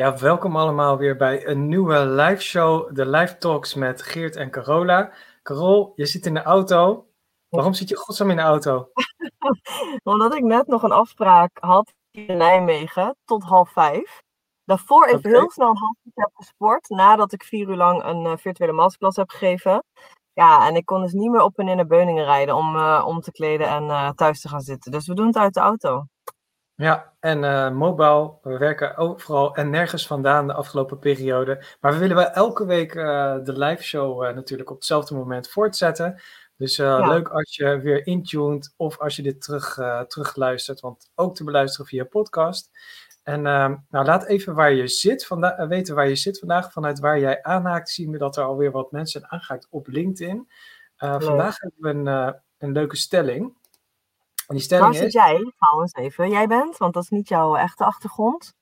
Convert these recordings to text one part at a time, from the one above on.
Ja, welkom allemaal weer bij een nieuwe live show, de live talks met Geert en Carola. Carol, je zit in de auto. Waarom zit je godsnaam in de auto? Omdat ik net nog een afspraak had in Nijmegen tot half vijf. Daarvoor even heel snel een half uur heb gesport, nadat ik vier uur lang een eh, virtuele masterclass heb gegeven. Ja, en ik kon dus niet meer op en in naar Beuningen rijden om eh, om te kleden en eh, thuis te gaan zitten. Dus we doen het uit de auto. Ja, en eh mobile, we werken overal en nergens vandaan de afgelopen periode. Maar we willen wel elke week eh, de live show eh, natuurlijk op hetzelfde moment voortzetten. Dus Ja. leuk als je weer intuned of als je dit terug, terugluistert, want ook te beluisteren via podcast. En nou, laat even waar je zit vanda- weten waar je zit vandaag. Vanuit waar jij aanhaakt zien we dat er alweer wat mensen zijn aangehaakt op LinkedIn. Vandaag hebben we een, een leuke stelling. En die stelling Waar zit is... jij trouwens even? Jij bent, want dat is niet jouw echte achtergrond.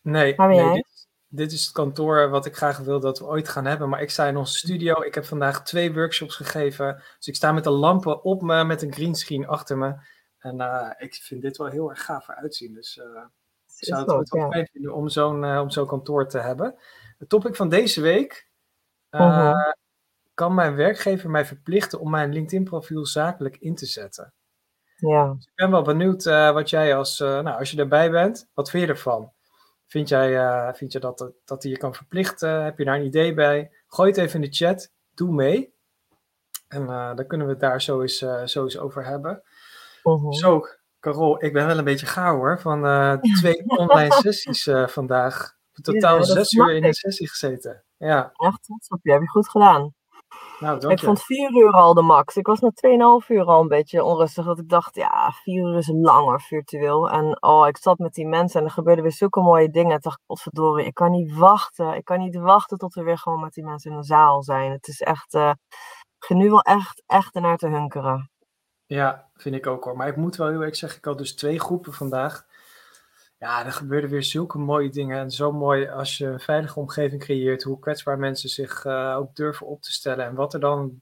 Nee, Waar ben nee jij? dit, is- dit is het kantoor wat ik graag wil dat we ooit gaan hebben. Maar ik sta in onze studio. Ik heb vandaag twee workshops gegeven. Dus ik sta met de lampen op me, met een greenscreen achter me. En eh, ik vind dit wel heel erg gaaf eruit zien. Dus eh, ik zou het ook, wel ja. fijn vinden om zo'n eh, om zo'n kantoor te hebben. Het topic van deze week. Mhm. Kan mijn werkgever mij verplichten om mijn LinkedIn-profiel zakelijk in te zetten? Ja. Dus ik ben wel benieuwd eh, wat jij als, eh, nou, als je erbij bent, wat vind je ervan? Vind jij, eh, vind je dat, dat, dat hij je kan verplichten? Heb je daar een idee bij? Gooi het even in de chat. Doe mee. En dan kunnen we het daar zo eens, zo eens over hebben. Mhm. Zo, Carol, ik ben wel een beetje gaar hoor. Van twee online sessies vandaag. Totaal Ja, dat zes uur in een sessie gezeten. Ja, Echt je, heb je goed gedaan. Nou dank Ik je. vond vier uur al de max. Ik was na 2,5 uur al een beetje onrustig. Dat ik dacht, ja, vier uur is langer virtueel. En oh, ik zat met die mensen en er gebeurden weer zulke mooie dingen. Ik dacht, potverdorie, ik kan niet wachten. Ik kan niet wachten tot we weer gewoon met die mensen in een zaal zijn. Het is echt, ik begin nu wel echt, echt ernaar te hunkeren. Ja, vind ik ook hoor. Maar ik moet wel heel erg zeggen, ik had dus twee groepen vandaag. Ja, er gebeurden weer zulke mooie dingen. En zo mooi als je een veilige omgeving creëert, hoe kwetsbaar mensen zich eh, ook durven op te stellen. En wat er dan,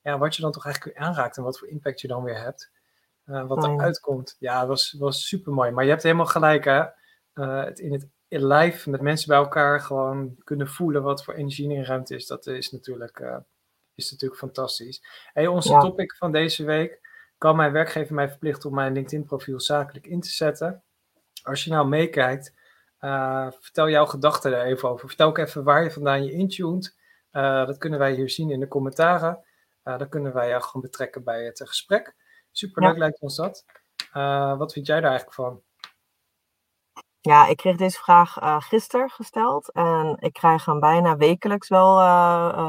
ja, wat je dan toch eigenlijk aanraakt en wat voor impact je dan weer hebt. Eh, wat Oh ja. eruit komt. Ja, was, was super mooi. Maar je hebt helemaal gelijk, hè? Eh, het in het in live met mensen bij elkaar gewoon kunnen voelen wat voor energie in de ruimte is. Dat is natuurlijk, is natuurlijk fantastisch. Hey, onze Ja. topic van deze week. Kan mijn werkgever mij verplichten om mijn LinkedIn-profiel zakelijk in te zetten? Als je nou meekijkt, eh, vertel jouw gedachten er even over. Vertel ook even waar je vandaan je intuned. Eh, dat kunnen wij hier zien in de commentaren. Eh dan kunnen wij jou gewoon betrekken bij het gesprek. Superleuk Ja. lijkt ons dat. Wat vind jij daar eigenlijk van? Ja, ik kreeg deze vraag eh gisteren gesteld. En ik krijg hem bijna wekelijks wel,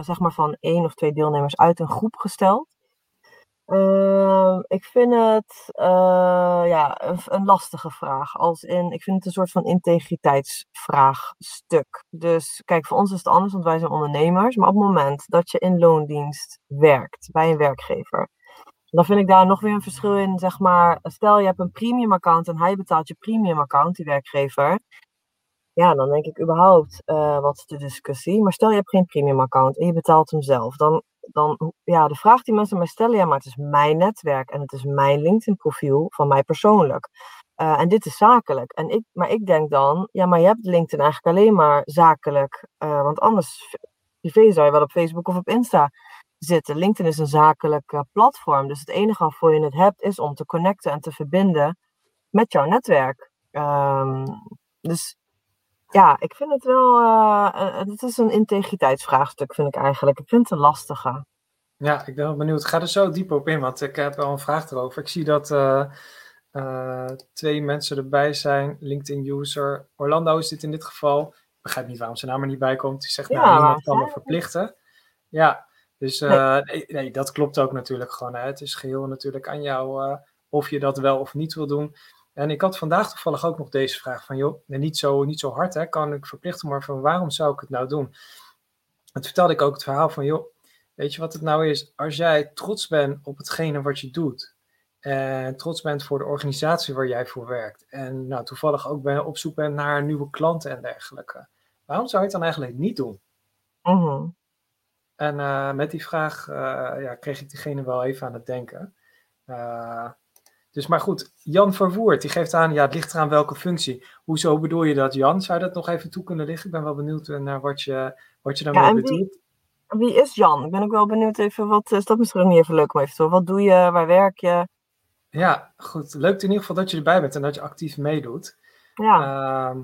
zeg maar, van één of twee deelnemers uit een groep gesteld. Ehm, ik vind het eh, ja, een, een lastige vraag. Als in, ik vind het een soort van integriteitsvraagstuk. Dus kijk, voor ons is het anders, want wij zijn ondernemers. Maar op het moment dat je in loondienst werkt bij een werkgever, dan vind ik daar nog weer een verschil in. Zeg maar, stel je hebt een premium account en hij betaalt je premium account, die werkgever. Ja, dan denk ik überhaupt, eh, wat is de discussie? Maar stel je hebt geen premium account en je betaalt hem zelf. Dan, dan, ja, de vraag die mensen mij stellen, ja, maar het is mijn netwerk en het is mijn LinkedIn profiel van mij persoonlijk. Eh, en dit is zakelijk. En ik, maar ik denk dan, ja, maar je hebt LinkedIn eigenlijk alleen maar zakelijk. eh, want anders, privé zou je wel op Facebook of op Insta zitten. LinkedIn is een zakelijk eh, platform. Dus het enige waarvoor je het hebt, is om te connecten en te verbinden met jouw netwerk. Ehm, dus ja, ik vind het wel. eh, eh, het is een integriteitsvraagstuk, vind ik eigenlijk. Ik vind het een lastige. Ja, ik ben wel benieuwd. Ga er zo diep op in, want ik heb wel een vraag erover. Ik zie dat eh, twee mensen erbij zijn. LinkedIn-user. Orlando is dit in dit geval. Ik begrijp niet waarom zijn naam er niet bij komt. Die zegt, Ja, nou, niemand waar kan me verplichten. Ja, dus nee, nee, dat klopt ook natuurlijk gewoon. Hè. Het is geheel natuurlijk aan jou of je dat wel of niet wil doen. En ik had vandaag toevallig ook nog deze vraag van, joh, niet, zo, niet zo hard, hè, kan ik verplichten, maar van waarom zou ik het nou doen? En toen vertelde ik ook het verhaal van, joh, weet je wat het nou is? Als jij trots bent op hetgene wat je doet, en trots bent voor de organisatie waar jij voor werkt, en nou, toevallig ook ben, op zoek bent naar nieuwe klanten en dergelijke, waarom zou je het dan eigenlijk niet doen? Mhm. En eh, met die vraag eh, ja, kreeg ik diegene wel even aan het denken. Eh, dus maar goed, Jan Vervoert, die geeft aan, ja, het ligt eraan welke functie. Hoezo bedoel je dat, Jan? Zou je dat nog even toe kunnen liggen? Ik ben wel benieuwd naar wat je, wat je daarmee Ja, bedoelt. wie, wie is Jan? Ik ben ook wel benieuwd even, wat is dat misschien niet even leuk om even te horen. Wat doe je? Waar werk je? Ja, goed. Leuk in ieder geval dat je erbij bent en dat je actief meedoet. Ja, Ehm,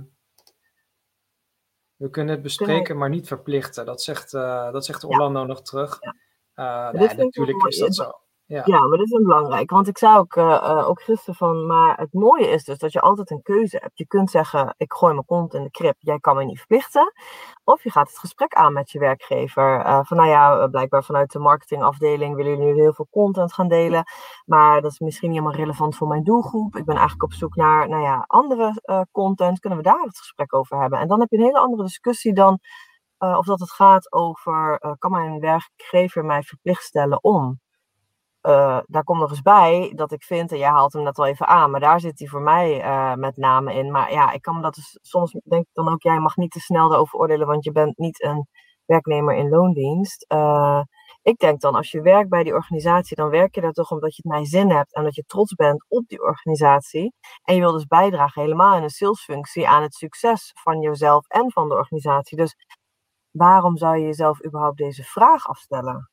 we kunnen het bespreken, maar niet verplichten. Dat zegt, eh, dat zegt Orlando nog terug. Ja. Eh, nee, natuurlijk is dat zo. Ja. maar dit is belangrijk. Want ik zei ook, eh, eh, ook gisteren van, maar het mooie is dus dat je altijd een keuze hebt. Je kunt zeggen, ik gooi mijn kont in de krip, jij kan mij niet verplichten. Of je gaat het gesprek aan met je werkgever. eh, van nou ja, blijkbaar vanuit de marketingafdeling willen jullie nu heel veel content gaan delen. Maar dat is misschien niet helemaal relevant voor mijn doelgroep. Ik ben eigenlijk op zoek naar nou ja, andere content. Kunnen we daar het gesprek over hebben? En dan heb je een hele andere discussie dan of dat het gaat over, kan mijn werkgever mij verplicht stellen om? Eh, daar komt nog eens bij dat ik vind, en jij haalt hem net al even aan, maar daar zit hij voor mij eh, met name in. Maar ja, ik kan dat dus, soms denk ik dan ook, jij mag niet te snel daarover oordelen, want je bent niet een werknemer in loondienst. Eh, ik denk dan, als je werkt bij die organisatie, dan werk je daar toch omdat je het naar zin hebt en dat je trots bent op die organisatie. En je wil dus bijdragen, helemaal in een salesfunctie, aan het succes van jezelf en van de organisatie. Dus waarom zou je jezelf überhaupt deze vraag afstellen?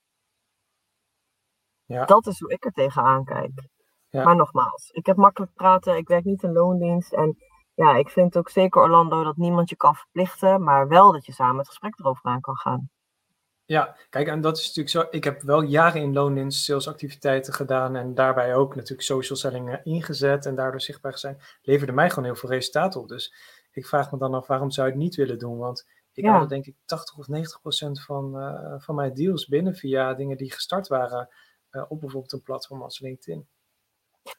Ja. Dat is hoe ik er tegenaan kijk. Ja. Maar nogmaals, ik heb makkelijk praten, ik werk niet in loondienst. En ja, ik vind ook zeker, Orlando, dat niemand je kan verplichten, maar wel dat je samen het gesprek erover aan kan gaan. Ja, kijk, en dat is natuurlijk zo. Ik heb wel jaren in loondienst salesactiviteiten gedaan en daarbij ook natuurlijk social selling eh, ingezet en daardoor zichtbaar zijn. Leverde mij gewoon heel veel resultaat op. Dus ik vraag me dan af, waarom zou je het niet willen doen? Want ik Ja. haalde denk ik 80 of 90 procent van, eh, van mijn deals binnen via dingen die gestart waren op bijvoorbeeld een platform als LinkedIn.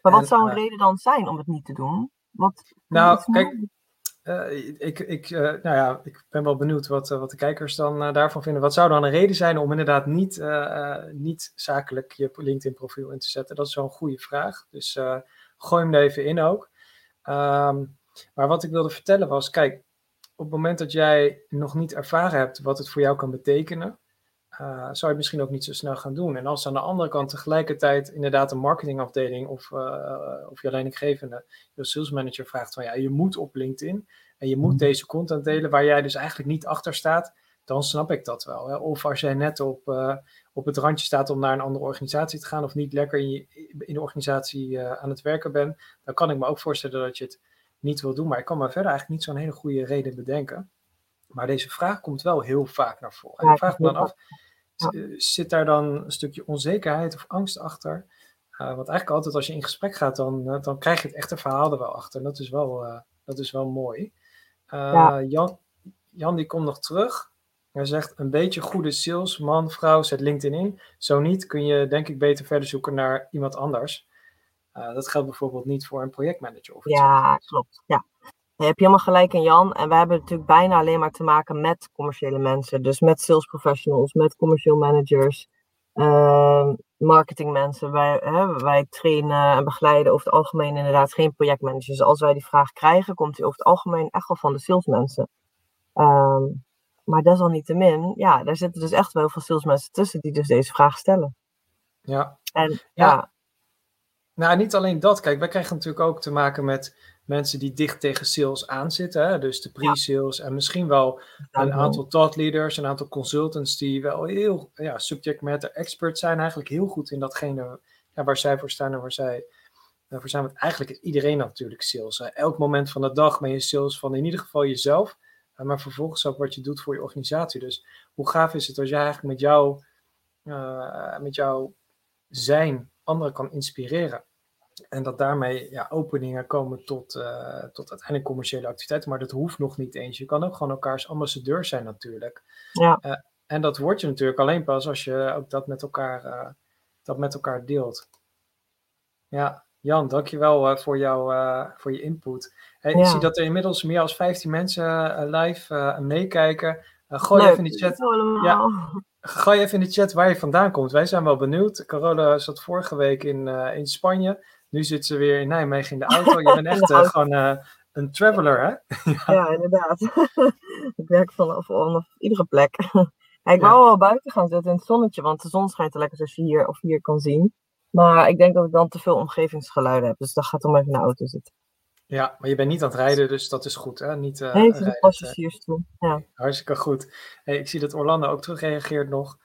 Maar wat En, zou een eh, reden dan zijn om het niet te doen? Wat, Nou, kijk, nou- Eh, ik, ik, eh, nou ja, ik ben wel benieuwd wat, eh, wat de kijkers dan eh, daarvan vinden. Wat zou dan een reden zijn om inderdaad niet, eh, eh, niet zakelijk je LinkedIn-profiel in te zetten? Dat is wel een goede vraag. Dus eh, gooi hem er even in ook. Ehm, maar wat ik wilde vertellen was: kijk, op het moment dat jij nog niet ervaren hebt wat het voor jou kan betekenen, eh, zou je het misschien ook niet zo snel gaan doen. En als aan de andere kant tegelijkertijd inderdaad een marketingafdeling of, eh, of je leidinggevende, je sales manager vraagt van ja, je moet op LinkedIn en je moet deze content delen waar jij dus eigenlijk niet achter staat, dan snap ik dat wel. Hè? Of als jij net op, eh, op het randje staat om naar een andere organisatie te gaan of niet lekker in, je, in de organisatie aan het werken bent, dan kan ik me ook voorstellen dat je het niet wil doen. Maar ik kan me verder eigenlijk niet zo'n hele goede reden bedenken. Maar deze vraag komt wel heel vaak naar voren. En ik vraag me dan af, zit daar dan een stukje onzekerheid of angst achter? Uh, want eigenlijk altijd als je in gesprek gaat, dan, uh, dan krijg je het echte verhaal er wel achter. En dat is wel, uh, dat is wel mooi. Ja. Jan, Jan die komt nog terug. Hij zegt, een beetje goede sales, man, vrouw, zet LinkedIn in. Zo niet, kun je denk ik beter verder zoeken naar iemand anders. Dat geldt bijvoorbeeld niet voor een projectmanager. Of ja, klopt. Ja. Je hebt helemaal gelijk in Jan. En we hebben natuurlijk bijna alleen maar te maken met commerciële mensen. Dus met sales professionals, met commercial managers, uh, marketingmensen. Wij, hè, wij trainen en begeleiden over het algemeen inderdaad geen projectmanagers. Dus als wij die vraag krijgen, komt die over het algemeen echt wel van de salesmensen. Um, maar desalniettemin, ja, daar zitten dus echt wel heel veel salesmensen tussen die dus deze vraag stellen. Ja. En ja. ja. Nou, niet alleen dat. Kijk, wij krijgen natuurlijk ook te maken met mensen die dicht tegen sales aanzitten. Hè? Dus de pre-sales ja. en misschien wel een aantal thought leaders, een aantal consultants die wel heel ja, subject matter expert zijn. Eigenlijk heel goed in datgene ja, waar zij voor staan en waar zij voor zijn. Want eigenlijk is iedereen natuurlijk sales. Hè? Elk moment van de dag ben je sales van in ieder geval jezelf. Maar vervolgens ook wat je doet voor je organisatie. Dus hoe gaaf is het als jij eigenlijk met jou, uh, met jouw zijn anderen kan inspireren. En dat daarmee ja, openingen komen tot, uh, tot uiteindelijk commerciële activiteiten. Maar dat hoeft nog niet eens. Je kan ook gewoon elkaars ambassadeur zijn natuurlijk. Ja. Uh, en dat word je natuurlijk alleen pas als je ook dat met elkaar, uh, dat met elkaar deelt. Ja, Jan, dankjewel voor, jou, voor je input. Hey, ja. Ik zie dat er inmiddels meer dan 15 mensen live meekijken. gooi Leuk, even in de chat. Ja, Gooi even in de chat waar je vandaan komt. Wij zijn wel benieuwd. Carola zat vorige week in, in Spanje. Nu zit ze weer in Nijmegen in de auto. Je bent echt uh, gewoon uh, een traveler, hè? ja. ja, inderdaad. ik werk vanaf, vanaf iedere plek. ik wou ja. wel buiten gaan zitten in het zonnetje, want de zon schijnt er lekker zoals je hier of hier kan zien. Maar ik denk dat ik dan te veel omgevingsgeluiden heb. Dus dat gaat om even in de auto zitten. Ja, maar je bent niet aan het rijden, dus dat is goed, hè? Niet, uh, nee, het is een passagiersstoel. Ja. Hartstikke goed. Hey, ik zie dat Orlando ook terugreageert nog.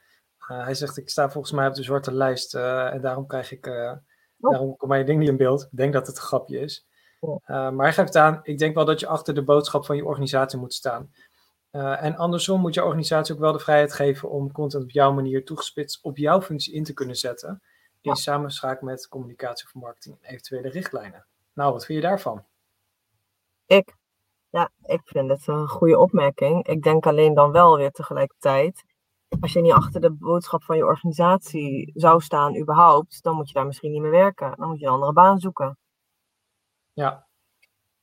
Uh, hij zegt, ik sta volgens mij op de zwarte lijst uh, en daarom krijg ik, oh. daarom komt mijn ding niet in beeld. Ik denk dat het een grapje is. Oh. maar hij geeft aan, ik denk wel dat je achter de boodschap van je organisatie moet staan. en andersom moet je organisatie ook wel de vrijheid geven om content op jouw manier toegespitst op jouw functie in te kunnen zetten. In ja. samenspraak met communicatie of marketing en eventuele richtlijnen. Nou, wat vind je daarvan? Ik, ja, ik vind het een goede opmerking. Ik denk alleen dan wel weer tegelijkertijd, als je niet achter de boodschap van je organisatie zou staan überhaupt, dan moet je daar misschien niet meer werken. Dan moet je een andere baan zoeken. Ja.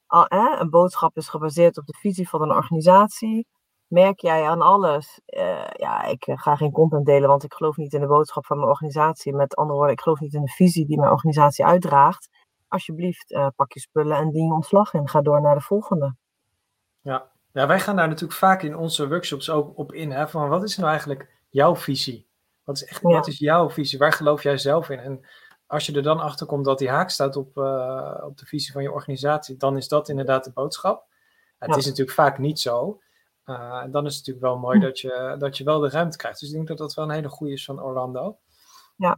Al, hè? Een boodschap is gebaseerd op de visie van een organisatie. Merk jij aan alles? Uh, ja, ik ga geen content delen, want ik geloof niet in de boodschap van mijn organisatie. Met andere woorden, ik geloof niet in de visie die mijn organisatie uitdraagt alsjeblieft, uh, pak je spullen en dien je ontslag en ga door naar de volgende. Ja. Ja, wij gaan daar natuurlijk vaak in onze workshops ook op in. Hè, van wat is nou eigenlijk jouw visie? Wat is, echt, ja. wat is jouw visie? Waar geloof jij zelf in? En als je er dan achter komt dat die haak staat op, uh, op de visie van je organisatie, dan is dat inderdaad de boodschap. Het is natuurlijk vaak niet zo. Uh, dan is het natuurlijk wel mooi dat je, dat je wel de ruimte krijgt. Dus ik denk dat dat wel een hele goede is van Orlando. Ja.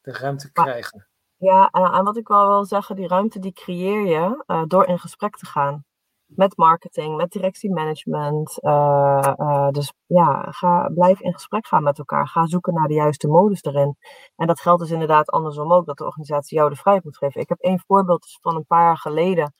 de ruimte krijgen. Ja, en wat ik wel wil zeggen, die ruimte die creëer je door in gesprek te gaan. Met marketing, met directiemanagement. Uh, uh, dus ja, ga, blijf in gesprek gaan met elkaar. Ga zoeken naar de juiste modus erin. En dat geldt dus inderdaad andersom ook, dat de organisatie jou de vrijheid moet geven. Ik heb één voorbeeld dus van een paar jaar geleden.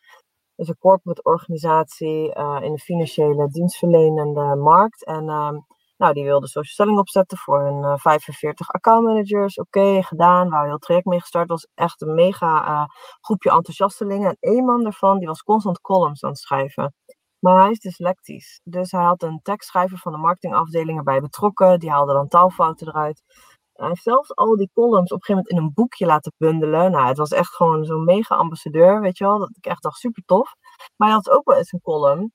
Dus een corporate organisatie in de financiële dienstverlenende markt. En ehm, nou, die wilde social selling opzetten voor uh, 45 accountmanagers. Oké, gedaan. Waar heel traject mee gestart. was echt een mega uh, groepje enthousiastelingen. En één man daarvan, die was constant columns aan het schrijven. Maar hij is dyslectisch. Dus hij had een tekstschrijver van de marketingafdeling erbij betrokken. Die haalde dan taalfouten eruit. Hij heeft zelfs al die columns op een gegeven moment in een boekje laten bundelen. Nou, het was echt gewoon zo'n mega ambassadeur, weet je wel. Dat ik echt dacht, super tof. Maar hij had ook wel eens een column.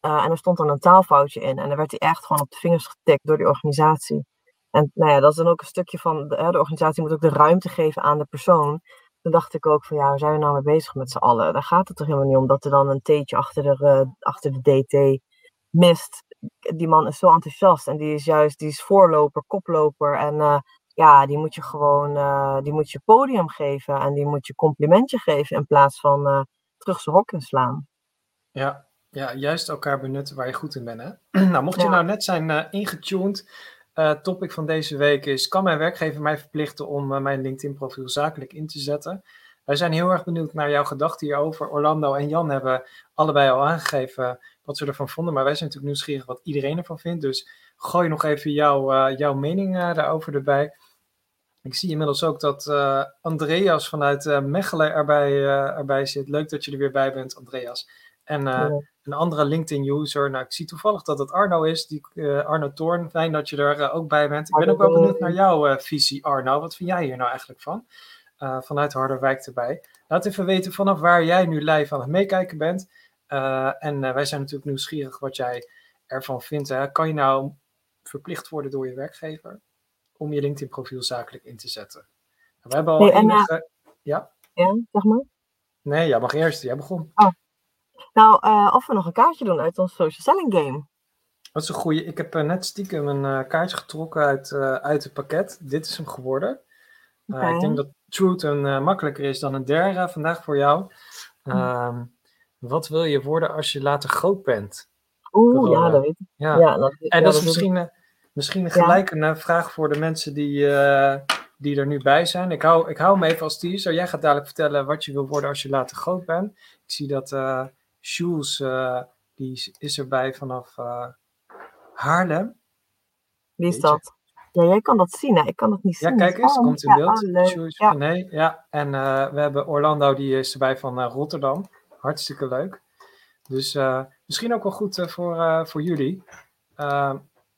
Uh, en er stond dan een taalfoutje in. En dan werd hij echt gewoon op de vingers getikt door die organisatie. En nou ja, dat is dan ook een stukje van, de, de organisatie moet ook de ruimte geven aan de persoon. Toen dacht ik ook van ja, waar zijn we nou mee bezig met z'n allen? Daar gaat het toch helemaal niet om dat er dan een theetje achter de, achter de DT mist. Die man is zo enthousiast en die is juist, die is voorloper, koploper. En uh, ja, die moet je gewoon, die moet je podium geven en die moet je complimentje geven in plaats van terug zijn hok inslaan. Ja, ja, juist elkaar benutten waar je goed in bent. Hè? nou, mocht je nou net zijn uh, ingetuned, uh, topic van deze week is: kan mijn werkgever mij verplichten om uh, mijn LinkedIn-profiel zakelijk in te zetten? Wij zijn heel erg benieuwd naar jouw gedachten hierover. Orlando en Jan hebben allebei al aangegeven wat ze ervan vonden, maar wij zijn natuurlijk nieuwsgierig wat iedereen ervan vindt. Dus gooi nog even jouw, jouw mening daarover erbij. Ik zie inmiddels ook dat Andreas vanuit Mechelen erbij, erbij zit. Leuk dat je er weer bij bent, Andreas. En een andere LinkedIn-user. Nou, ik zie toevallig dat het Arno is, die, uh, Arno Toorn. Fijn dat je er uh, ook bij bent. Ik ben ook wel benieuwd naar jouw visie, Arno. Wat vind jij hier nou eigenlijk van? vanuit Harderwijk erbij. Laat even weten vanaf waar jij nu live aan het meekijken bent. en wij zijn natuurlijk nieuwsgierig wat jij ervan vindt. Hè? Kan je nou verplicht worden door je werkgever om je LinkedIn-profiel zakelijk in te zetten? Nou, we hebben al nee, enige... Ja? Ja, zeg maar. Nee, jij mag eerst. Jij begon. Oh. Nou, uh, of we nog een kaartje doen uit ons social selling game. Dat is een goeie. Ik heb uh, net stiekem een uh, kaartje getrokken uit, uit het pakket. Dit is hem geworden. Okay. Ik denk dat Truth een makkelijker is dan een derde vandaag voor jou. Uh, wat wil je worden als je later groot bent? Oeh, ja, dat weet ik. Ja. ja dat, en dat, dat is misschien, misschien gelijk een vraag voor de mensen die, die er nu bij zijn. Ik hou, ik hou hem even als teaser. Jij gaat dadelijk vertellen wat je wil worden als je later groot bent. Ik zie dat Jules, uh, die is erbij vanaf uh, Haarlem. Wie is dat? Ja, jij kan dat zien, hè? ik kan dat niet zien. Ja, kijk eens, oh, komt in ja, beeld. Oh, Jules ja. Nee, ja. En uh, we hebben Orlando, die is erbij van Rotterdam. Hartstikke leuk. Dus misschien ook wel goed voor, voor jullie.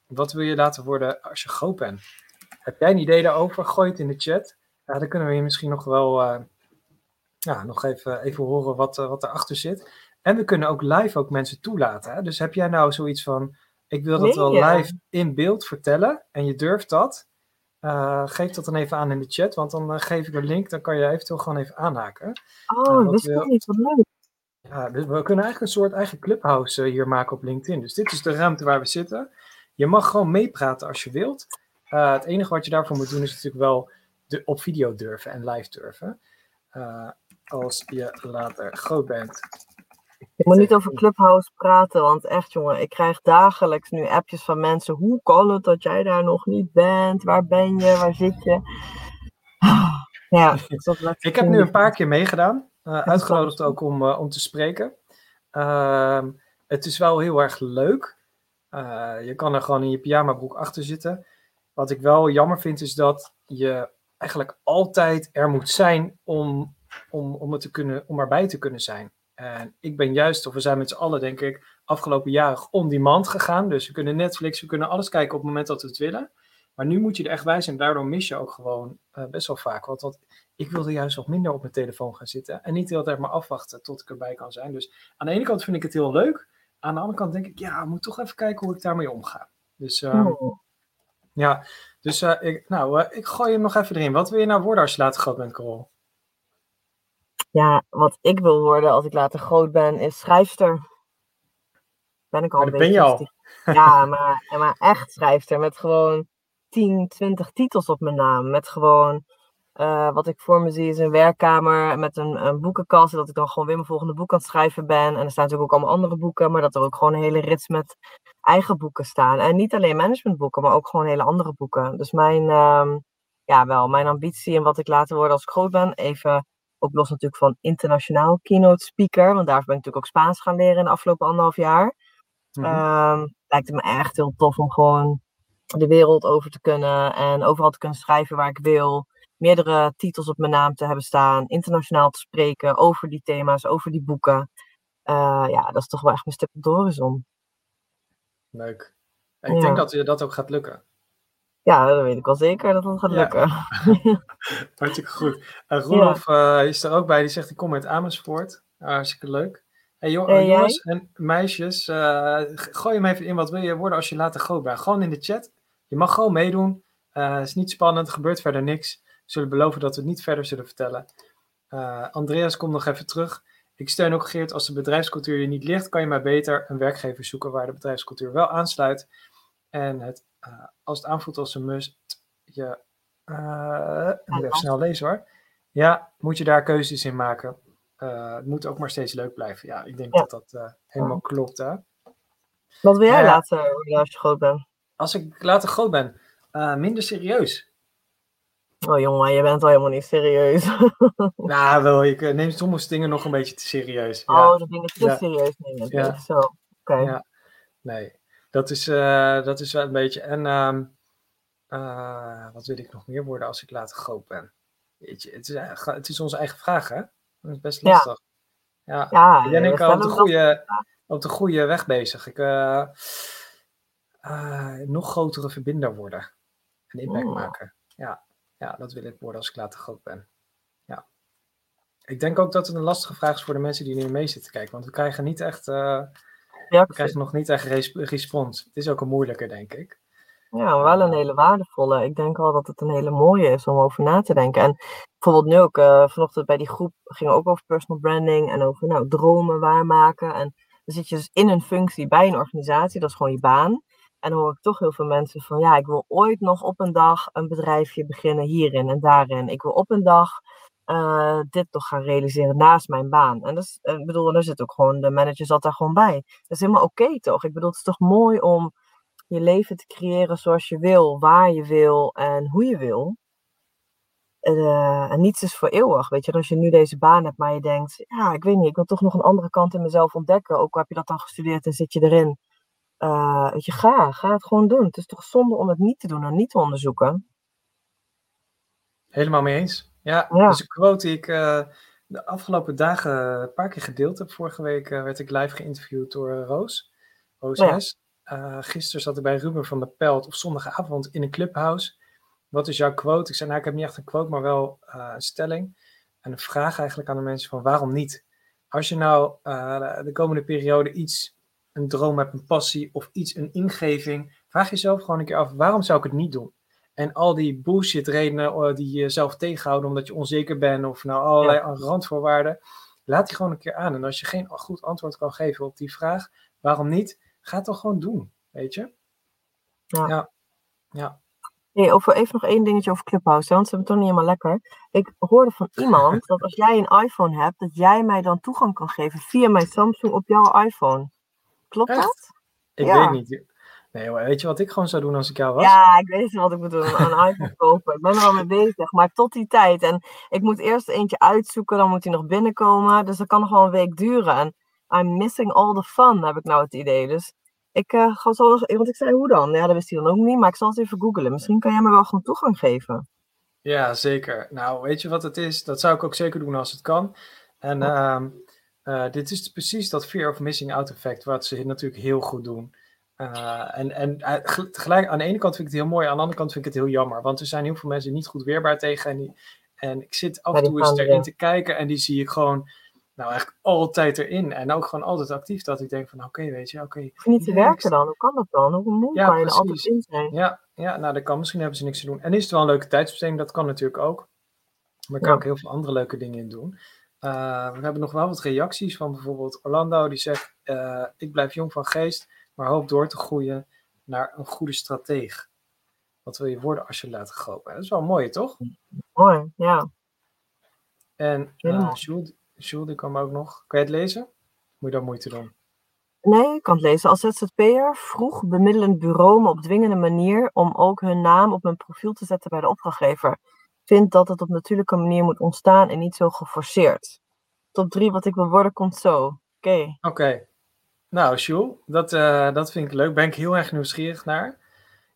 wat wil je laten worden als je groot bent? Heb jij een idee daarover? Gooi het in de chat. dan kunnen we je misschien nog wel ja, nog even, even horen wat, wat erachter zit. En we kunnen ook live ook mensen toelaten. Hè? Dus heb jij nou zoiets van, ik wil dat nee, wel ja. live in beeld vertellen en je durft dat, geef dat dan even aan in de chat, want dan geef ik een link. Dan kan je eventueel gewoon even aanhaken. Oh, dat is niet wat leuk. Ja, dus we kunnen eigenlijk een soort eigen clubhouse hier maken op LinkedIn. Dus dit is de ruimte waar we zitten. Je mag gewoon meepraten als je wilt. het enige wat je daarvoor moet doen is natuurlijk wel de, op video durven en live durven. als je later groot bent, ik moet niet over Clubhouse praten, want echt jongen, ik krijg dagelijks nu appjes van mensen. Hoe kan het dat jij daar nog niet bent? Waar ben je? Waar zit je? Ja, ik heb nu een paar keer meegedaan. Uh, uitgenodigd ook om, uh, om te spreken. Uh, het is wel heel erg leuk. Uh, je kan er gewoon in je pyjamabroek achter zitten. Wat ik wel jammer vind is dat je eigenlijk altijd er moet zijn om, om, om, het te kunnen, om erbij te kunnen zijn. En ik ben juist, of we zijn met z'n allen, denk ik, afgelopen jaren on demand gegaan. Dus we kunnen Netflix, we kunnen alles kijken op het moment dat we het willen. Maar nu moet je er echt bij zijn. Daardoor mis je ook gewoon uh, best wel vaak wat. Want ik wilde juist wat minder op mijn telefoon gaan zitten. En niet de hele tijd maar afwachten tot ik erbij kan zijn. Dus aan de ene kant vind ik het heel leuk. Aan de andere kant denk ik, ja, ik moet toch even kijken hoe ik daarmee omga. Dus uh, oh. ja, dus uh, ik, nou, ik gooi hem nog even erin. Wat wil je nou worden als je later groot bent, Carol? Ja, wat ik wil worden als ik later groot ben, is schrijfster. Ben ik al een beetje. ben je al. Ja, maar, maar echt schrijfster. Met gewoon 10, 20 titels op mijn naam. Met gewoon, uh, wat ik voor me zie is een werkkamer met een, een boekenkast. Dat ik dan gewoon weer mijn volgende boek aan het schrijven ben. En er staan natuurlijk ook allemaal andere boeken. Maar dat er ook gewoon een hele rits met eigen boeken staan. En niet alleen managementboeken, maar ook gewoon hele andere boeken. Dus mijn, uh, ja wel, mijn ambitie en wat ik later word als ik groot ben. Even ook los natuurlijk van internationaal keynote speaker. Want daar ben ik natuurlijk ook Spaans gaan leren in de afgelopen anderhalf jaar. Mm lijkt het me echt heel tof om gewoon de wereld over te kunnen. En overal te kunnen schrijven waar ik wil. Meerdere titels op mijn naam te hebben staan. Internationaal te spreken over die thema's, over die boeken. Uh, ja, dat is toch wel echt een stuk op de horizon. Leuk. ik denk dat je dat ook gaat lukken. Ja, dat weet ik wel zeker dat het gaat lukken. Ja. Hartstikke goed. Roelof ja. uh, is er ook bij, die zegt ik kom uit Amersfoort. Hartstikke leuk. Hey, jo hey, jongens en meisjes, uh, gooi hem even in. Wat wil je worden als je later groot bent? Gewoon in de chat. Je mag gewoon meedoen. Het is niet spannend, er gebeurt verder niks. We zullen beloven dat we het niet verder zullen vertellen. Andreas, kom nog even terug. Ik steun ook Geert, als de bedrijfscultuur je niet ligt, kan je maar beter een werkgever zoeken waar de bedrijfscultuur wel aansluit. En het uh, als het aanvoelt als een must, je, uh, moet even snel lezen hoor. Ja, moet je daar keuzes in maken. Uh, het moet ook maar steeds leuk blijven. Ja, ik denk ja. dat dat helemaal klopt. Hè? Wat wil jij later als je groot bent? Als ik later groot ben, minder serieus. Oh jongen, je bent al helemaal niet serieus. nou, wel, ik neem sommige dingen nog een beetje te serieus. Ja. Oh, de dingen te ja. serieus nemen. Ja. Zo, oké. Okay. Nee, dat is, uh, dat is wel een beetje. En um, uh, wat wil ik nog meer worden als ik later groot ben? Weet je, het, is, het is onze eigen vraag, hè? Dat is best lastig. Ja, ja. ik ben op de, goede, op de goede weg bezig. Ik, uh, nog grotere verbinder worden. En impact oh. maken. Ja. ja, dat wil ik worden als ik later groot ben. Ja. Ik denk ook dat het een lastige vraag is voor de mensen die nu mee zitten kijken. Want we krijgen niet echt ja, we krijgen nog niet echt respons. Het is ook een moeilijke, denk ik. Ja, wel een hele waardevolle. Ik denk wel dat het een hele mooie is om over na te denken. En bijvoorbeeld nu ook, uh, vanochtend bij die groep ging ook over personal branding en over nou, dromen waarmaken. En dan zit je dus in een functie bij een organisatie, dat is gewoon je baan. En dan hoor ik toch heel veel mensen van, ja, ik wil ooit nog op een dag een bedrijfje beginnen hierin en daarin. Ik wil op een dag uh, dit toch gaan realiseren naast mijn baan. En dat is, ik bedoel, daar zit ook gewoon, de manager zat daar gewoon bij. Dat is helemaal oké toch? Ik bedoel, het is toch mooi om je leven te creëren zoals je wil, waar je wil en hoe je wil. Uh, en niets is voor eeuwig, weet je. Als je nu deze baan hebt, maar je denkt, ja, ik weet niet, ik wil toch nog een andere kant in mezelf ontdekken. Ook al heb je dat dan gestudeerd en zit je erin. Weet je, ga, ga het gewoon doen. Het is toch zonde om het niet te doen en niet te onderzoeken. Helemaal mee eens. Ja, ja. dus een quote die ik uh, de afgelopen dagen een paar keer gedeeld heb. Vorige week uh, werd ik live geïnterviewd door uh, Roos. Roos ja. gisteren zat ik bij Ruben van der Pelt op zondagavond in een clubhouse. Wat is jouw quote? Ik zei, nou, ik heb niet echt een quote, maar wel een stelling. En een vraag eigenlijk aan de mensen van waarom niet? Als je nou de komende periode iets, een droom hebt, een passie of iets, een ingeving, vraag jezelf gewoon een keer af, waarom zou ik het niet doen? En al die bullshit redenen uh, die je zelf tegenhouden omdat je onzeker bent of nou allerlei ja. randvoorwaarden, laat die gewoon een keer aan. En als je geen goed antwoord kan geven op die vraag, waarom niet? Ga het toch gewoon doen, weet je? Ja. Ja. ja. Nee, over even nog één dingetje over Clubhouse, want ze hebben het toch niet helemaal lekker. Ik hoorde van iemand dat als jij een iPhone hebt, dat jij mij dan toegang kan geven via mijn Samsung op jouw iPhone. Klopt Echt? dat? Ik Ja. weet niet. Nee, hoor, weet je wat ik gewoon zou doen als ik jou was? Ja, ik weet wat ik moet doen. Een iPhone kopen. Ik ben er al mee bezig. Maar tot die tijd. En ik moet eerst eentje uitzoeken. Dan moet hij nog binnenkomen. Dus dat kan nog wel een week duren. En I'm missing all the fun, heb ik nou het idee. Dus ik eh, ga zo. Want ik zei, hoe dan? Ja, dat wist hij dan ook niet. Maar ik zal het even googlen. Misschien kan jij me wel gewoon toegang geven. Ja, zeker. Nou, weet je wat het is? Dat zou ik ook zeker doen als het kan. En ehm, eh, dit is precies dat fear of missing out effect, wat ze natuurlijk heel goed doen. Eh, en en eh, ge- tegelijk, aan de ene kant vind ik het heel mooi, aan de andere kant vind ik het heel jammer. Want er zijn heel veel mensen niet goed weerbaar tegen. En, die, en ik zit af en toe eens erin te kijken en die zie ik gewoon, nou eigenlijk altijd erin. En ook gewoon altijd actief, dat ik denk van, oké, weet je, oké. Je niet te werken dan? Hoe kan dat dan? Hoe moe Ja, kan je er altijd in zijn? Ja, ja, nou dat kan. Misschien hebben ze niks te doen. En is het wel een leuke tijdsbesteding, dat kan natuurlijk ook. Maar ik kan Ja. ook heel veel andere leuke dingen in doen. Eh, we hebben nog wel wat reacties van bijvoorbeeld Orlando, die zegt: Ik blijf jong van geest, maar hoop door te groeien naar een goede strateeg. Wat wil je worden als je later groot bent? Dat is wel mooi, toch? Mooi, ja. En uh, mooi. Jules, Jules, die kwam ook nog. Kan je het lezen? Moet je daar moeite doen? Nee, ik kan het lezen. Als ZZP'er vroeg bemiddelend bureau me op dwingende manier om ook hun naam op mijn profiel te zetten bij de opdrachtgever. Vind dat het op natuurlijke manier moet ontstaan en niet zo geforceerd. Top 3 wat ik wil worden komt zo. Oké. Oké. Nou, Jules, dat, eh, dat vind ik leuk. Ben ik heel erg nieuwsgierig naar.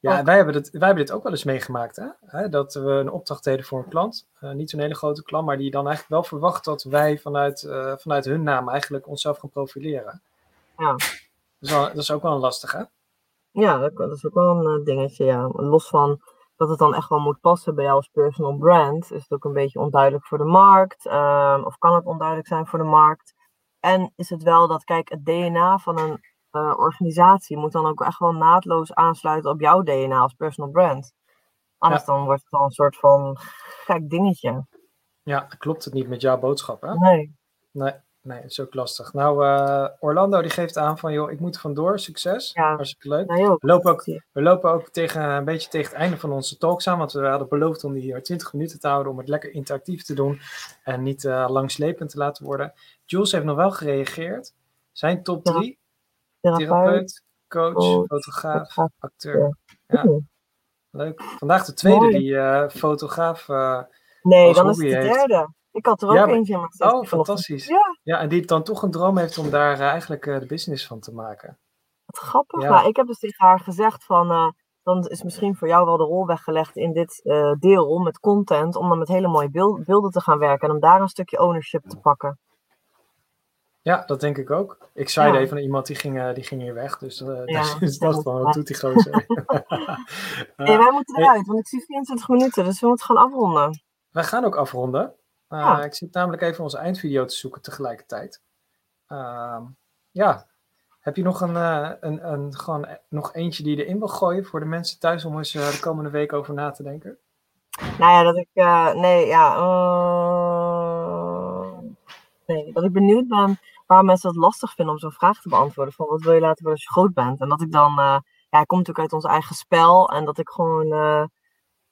Ja, Ook. wij hebben, het, wij hebben dit ook wel eens meegemaakt. Hè? Dat we een opdracht deden voor een klant. Eh, niet zo'n hele grote klant, maar die dan eigenlijk wel verwacht dat wij vanuit, eh, vanuit hun naam eigenlijk onszelf gaan profileren. Ja. Dat is, wel, dat is ook wel een lastige. Ja, dat, dat is ook wel een dingetje, ja. Los van dat het dan echt wel moet passen bij jou als personal brand, is het ook een beetje onduidelijk voor de markt. ehm, of kan het onduidelijk zijn voor de markt? En is het wel dat, kijk, het DNA van een eh, organisatie moet dan ook echt wel naadloos aansluiten op jouw DNA als personal brand. Anders dan wordt het wel een soort van gek dingetje. Ja, klopt het niet met jouw boodschap, hè? Nee. Nee, nee, het is ook lastig. Nou, eh, Orlando die geeft aan van, joh, ik moet vandoor. Succes. Ja. Hartstikke leuk. Ook. We lopen ook, we lopen ook tegen, een beetje tegen het einde van onze talks aan, want we hadden beloofd om die hier 20 minuten te houden, om het lekker interactief te doen en niet eh, langslepend te laten worden. Jules heeft nog wel gereageerd. Zijn top Ja. 3, Therapeut. therapeut, coach, fotograaf, fotograaf, acteur. Ja, Oeh. leuk. Vandaag de tweede Mooi. die eh, fotograaf. eh, Nee, dan is het de derde. Ik had er ook Ja, maar- eentje in mijn oh, fantastisch. Ja. Ja, en die dan toch een droom heeft om daar eh, eigenlijk eh, de business van te maken. Wat grappig. Ja. Nou, ik heb dus tegen haar gezegd van, eh, dan is misschien voor jou wel de rol weggelegd in dit deel met content, om dan met hele mooie beeld- beelden te gaan werken en om daar een stukje ownership te pakken. Ja, dat denk ik ook. Ik zei Ja. even naar iemand die ging, die ging hier weg. Dus, Ja, dus dat van, moet wat doet die gozer? hey, wij moeten eruit, want ik zie 24 minuten, dus we moeten gaan afronden. Wij gaan ook afronden. Uh, Ja. Ik zit namelijk even onze eindvideo te zoeken tegelijkertijd. Ehm, ja, heb je nog, een, eh, een, een, gewoon e- nog eentje die je erin wil gooien voor de mensen thuis om eens eh, de komende week over na te denken? Nou ja, dat ik, eh, nee, ja, eh, nee, dat ik benieuwd ben waarom mensen het lastig vinden om zo'n vraag te beantwoorden. Van wat wil je laten worden als je groot bent? En dat ik dan, eh, ja, ik kom natuurlijk uit ons eigen spel en dat ik gewoon, eh,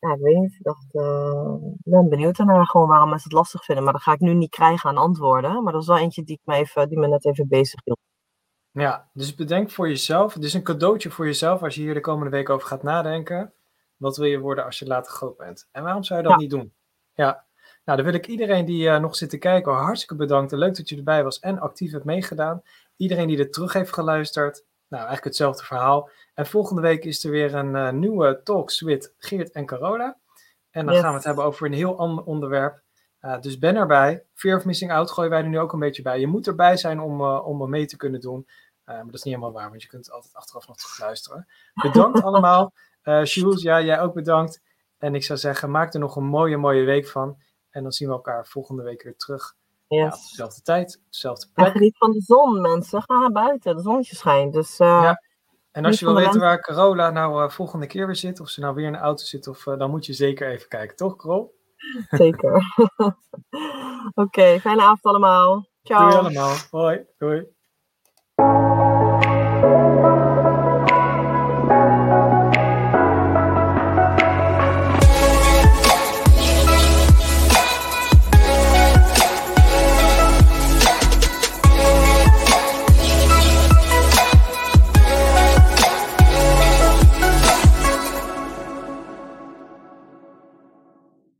ja, ik weet niet, ik dacht, eh, ben benieuwd naar gewoon waarom mensen het lastig vinden. Maar dat ga ik nu niet krijgen aan antwoorden. Maar dat is wel eentje die, ik me even, die me net even bezig hield. Ja, dus bedenk voor jezelf. Het is een cadeautje voor jezelf als je hier de komende week over gaat nadenken. Wat wil je worden als je later groot bent? En waarom zou je dat Ja. niet doen? Ja, nou dan wil ik iedereen die eh, nog zit te kijken hartstikke bedanken. Leuk dat je erbij was en actief hebt meegedaan. Iedereen die er terug heeft geluisterd. Nou, eigenlijk hetzelfde verhaal. En volgende week is er weer een eh, nieuwe Talks with Geert en Carola. En dan Yes. gaan we het hebben over een heel ander onderwerp. Uh, dus ben erbij. Fear of Missing Out gooien wij er nu ook een beetje bij. Je moet erbij zijn om, uh, om er mee te kunnen doen. Maar dat is niet helemaal waar, want je kunt altijd achteraf nog terug luisteren. Bedankt allemaal. Uh, Jules, ja, jij ook bedankt. En ik zou zeggen, maak er nog een mooie, mooie week van. En dan zien we elkaar volgende week weer terug. Yes. Ja, op dezelfde tijd, dezelfde En plek. van de zon, mensen. Ga naar buiten. De zonnetje schijnt. Dus uh, Ja. En als je wil weten waar Carola nou eh, volgende keer weer zit, of ze nou weer in de auto zit, of, eh, dan moet je zeker even kijken, toch, Carol? Zeker. Oké, fijne avond allemaal. Ciao. Doei allemaal. Hoi. Doei.